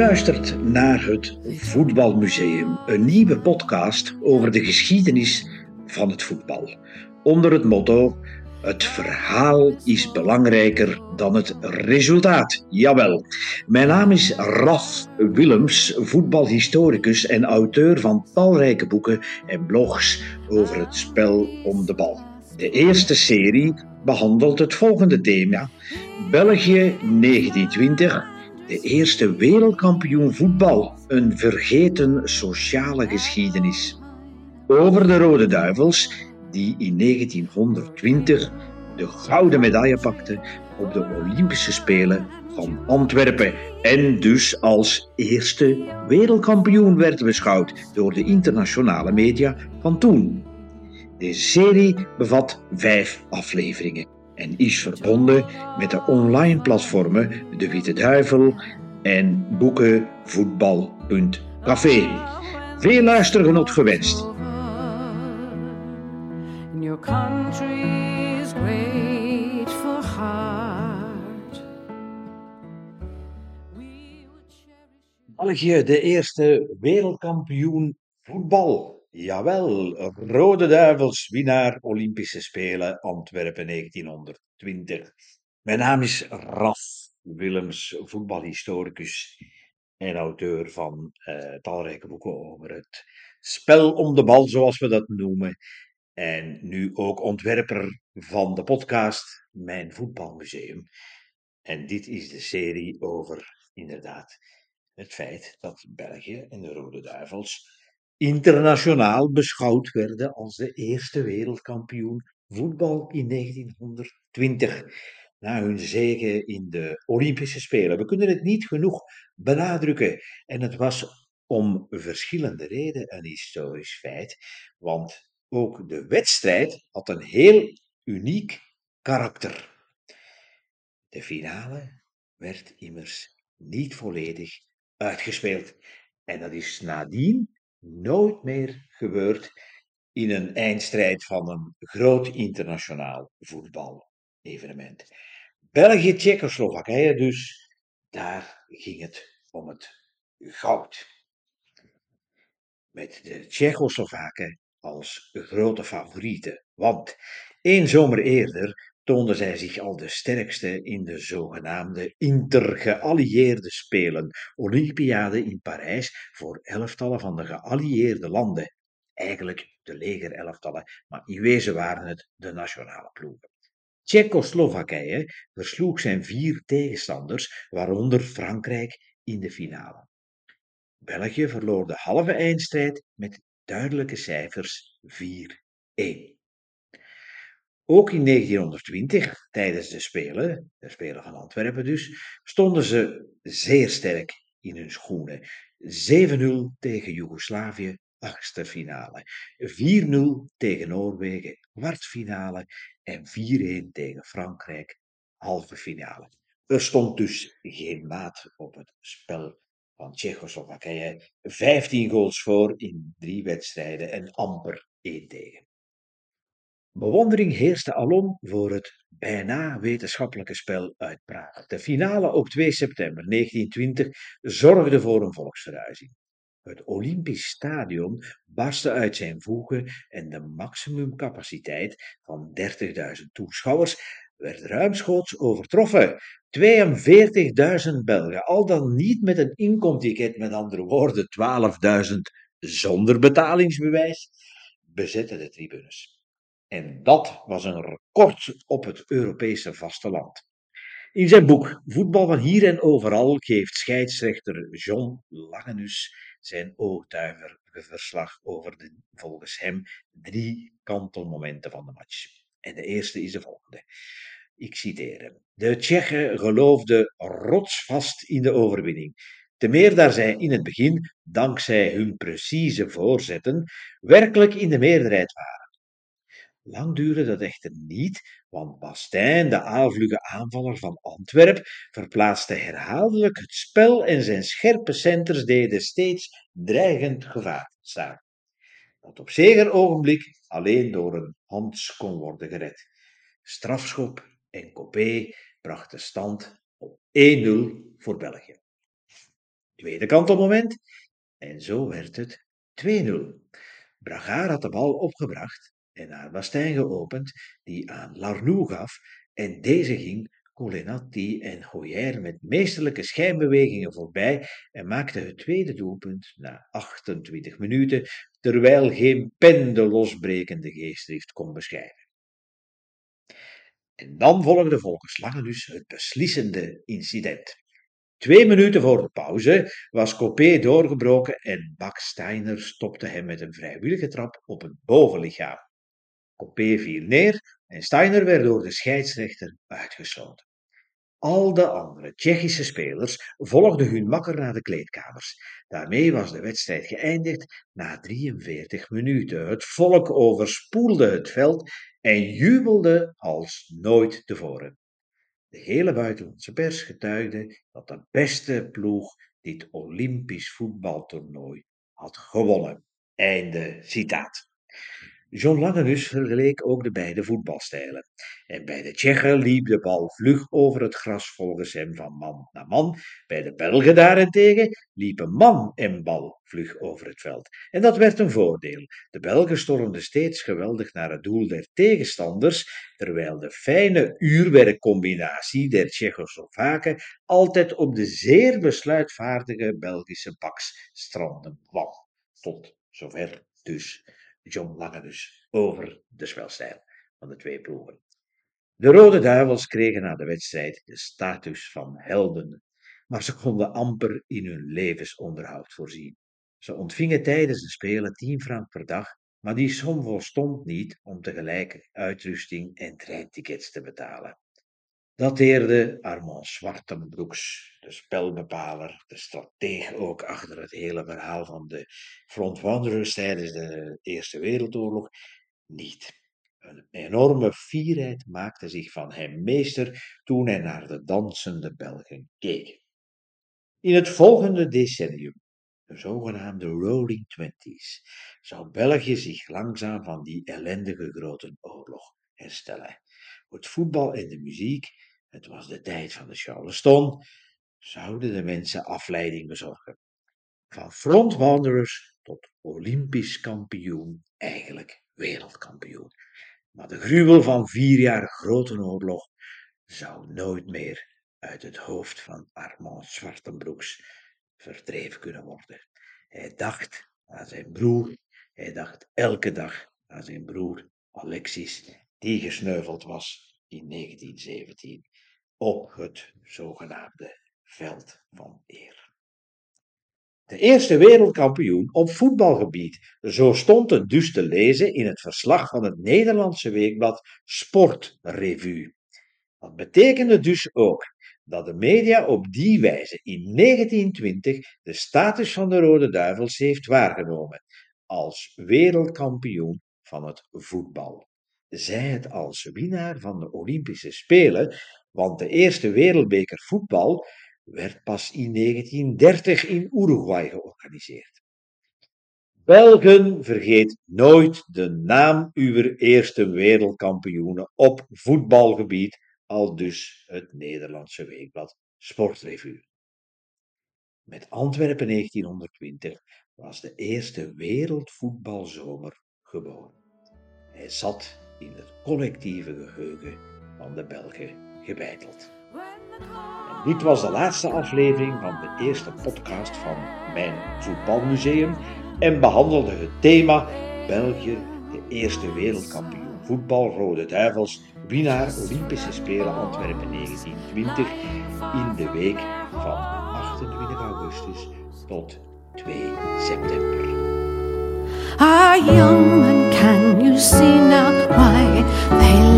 luistert naar het Voetbalmuseum, een nieuwe podcast over de geschiedenis van het voetbal. Onder het motto: Het verhaal is belangrijker dan het resultaat. Jawel. Mijn naam is Raf Willems, voetbalhistoricus en auteur van talrijke boeken en blogs over het spel om de bal. De eerste serie behandelt het volgende thema: België 1920 de eerste wereldkampioen voetbal, een vergeten sociale geschiedenis. Over de Rode Duivels, die in 1920 de gouden medaille pakten op de Olympische Spelen van Antwerpen en dus als eerste wereldkampioen werd beschouwd door de internationale media van toen. Deze serie bevat vijf afleveringen en is verbonden met de online platformen De Witte Duivel en boekenvoetbal.café. Veel luistergenot gewenst. België, de eerste wereldkampioen voetbal. Jawel, Rode Duivels, winnaar Olympische Spelen Antwerpen 1920. Mijn naam is Raf Willems, voetbalhistoricus en auteur van uh, talrijke boeken over het spel om de bal, zoals we dat noemen. En nu ook ontwerper van de podcast Mijn Voetbalmuseum. En dit is de serie over, inderdaad, het feit dat België en de Rode Duivels internationaal beschouwd werden als de eerste wereldkampioen voetbal in 1920. Na hun zege in de Olympische Spelen. We kunnen het niet genoeg benadrukken. En het was om verschillende redenen een historisch feit. Want ook de wedstrijd had een heel uniek karakter. De finale werd immers niet volledig uitgespeeld. En dat is nadien nooit meer gebeurd in een eindstrijd van een groot internationaal voetbal-evenement. België-Tsjechoslowakije dus, daar ging het om het goud. Met de Tsjechoslowaken als grote favorieten, want één zomer eerder toonden zij zich al de sterkste in de zogenaamde intergeallieerde spelen, Olympiade in Parijs voor elftallen van de geallieerde landen. Eigenlijk de legerelftallen, maar in wezen waren het de nationale ploegen. Tsjechoslowakije versloeg zijn vier tegenstanders, waaronder Frankrijk in de finale. België verloor de halve eindstrijd met duidelijke cijfers 4-1. Ook in 1920, tijdens de Spelen, de Spelen van Antwerpen dus, stonden ze zeer sterk in hun schoenen. 7-0 tegen Joegoslavië, achtste finale. 4-0 tegen Noorwegen, kwartfinale. En 4-1 tegen Frankrijk, halve finale. Er stond dus geen maat op het spel van Tsjechoslowakije. 15 goals voor in drie wedstrijden en amper één tegen. Bewondering heerste alom voor het bijna wetenschappelijke spel uit. De finale op 2 september 1920 zorgde voor een volksverhuizing. Het Olympisch Stadion barstte uit zijn voegen en de maximumcapaciteit van 30.000 toeschouwers werd ruimschoots overtroffen. 42.000 Belgen, al dan niet met een inkomticket, met andere woorden 12.000 zonder betalingsbewijs, bezetten de tribunes. En dat was een record op het Europese vasteland. In zijn boek Voetbal van hier en overal geeft scheidsrechter John Langenus zijn oogtuigerige verslag over de volgens hem drie kantelmomenten van de match. En de eerste is de volgende. Ik citeer hem. De Tsjechen geloofden rotsvast in de overwinning. Te meer daar zij in het begin, dankzij hun precieze voorzetten, werkelijk in de meerderheid waren. Lang duurde dat echter niet, want Bastijn, de aalvlugge aanvaller van Antwerp, verplaatste herhaaldelijk het spel en zijn scherpe centers deden steeds dreigend gevaar staan. Dat op zeker ogenblik alleen door een Hans kon worden gered. Strafschop en Copé brachten stand op 1-0 voor België. tweede kantelmoment. En zo werd het 2-0. Bragaar had de bal opgebracht en naar Bastijn geopend, die aan Larnoux gaf. En deze ging Colinatti en Hoyer met meesterlijke schijnbewegingen voorbij en maakte het tweede doelpunt na 28 minuten, terwijl geen pen de losbrekende geestdrift kon beschrijven. En dan volgde volgens Langenus het beslissende incident. Twee minuten voor de pauze was Copé doorgebroken en Bak Steiner stopte hem met een vrijwillige trap op het bovenlichaam. Copé viel neer en Steiner werd door de scheidsrechter uitgesloten. Al de andere Tsjechische spelers volgden hun makker naar de kleedkamers. Daarmee was de wedstrijd geëindigd na 43 minuten. Het volk overspoelde het veld en jubelde als nooit tevoren. De hele buitenlandse pers getuigde dat de beste ploeg dit Olympisch voetbaltoernooi had gewonnen. Einde citaat. John Langenus vergeleek ook de beide voetbalstijlen. En bij de Tsjechen liep de bal vlug over het gras volgens hem van man naar man. Bij de Belgen daarentegen liepen man en bal vlug over het veld. En dat werd een voordeel. De Belgen stormden steeds geweldig naar het doel der tegenstanders, terwijl de fijne uurwerkcombinatie der Tsjechoslowaken altijd op de zeer besluitvaardige Belgische baks stranden kwam. Tot zover dus John Lange dus over de spelstijl van de twee ploegen. De Rode Duivels kregen na de wedstrijd de status van helden, maar ze konden amper in hun levensonderhoud voorzien. Ze ontvingen tijdens de Spelen 10 frank per dag, maar die som volstond niet om tegelijk uitrusting en treintickets te betalen dateerde Armand Zwartenbroeks, de spelbepaler, de strateeg ook achter het hele verhaal van de Front Wanderers tijdens de Eerste Wereldoorlog, niet. Een enorme fierheid maakte zich van hem meester toen hij naar de dansende Belgen keek. In het volgende decennium, de zogenaamde Rolling Twenties, zou België zich langzaam van die ellendige grote oorlog herstellen. Het voetbal en de muziek het was de tijd van de Charleston, zouden de mensen afleiding bezorgen. Van front wanderers tot Olympisch kampioen, eigenlijk wereldkampioen. Maar de gruwel van vier jaar grote oorlog zou nooit meer uit het hoofd van Armand Zwartenbroeks verdreven kunnen worden. Hij dacht aan zijn broer, hij dacht elke dag aan zijn broer Alexis, die gesneuveld was in 1917 op het zogenaamde veld van eer. De eerste wereldkampioen op voetbalgebied, zo stond het dus te lezen in het verslag van het Nederlandse weekblad Sportrevue. Dat betekende dus ook dat de media op die wijze in 1920 de status van de Rode Duivels heeft waargenomen als wereldkampioen van het voetbal zij het als winnaar van de Olympische Spelen, want de eerste wereldbeker voetbal werd pas in 1930 in Uruguay georganiseerd. Belgen, vergeet nooit de naam uw eerste wereldkampioenen op voetbalgebied, al dus het Nederlandse weekblad Sportrevue. Met Antwerpen 1920 was de eerste wereldvoetbalzomer geboren. Hij zat in het collectieve geheugen van de Belgen gebeiteld. En dit was de laatste aflevering van de eerste podcast van mijn voetbalmuseum en behandelde het thema België, de eerste wereldkampioen voetbal Rode Duivels, winnaar Olympische Spelen Antwerpen 1920 in de week van 28 augustus tot 2 september. Ah, young man, can you see now why they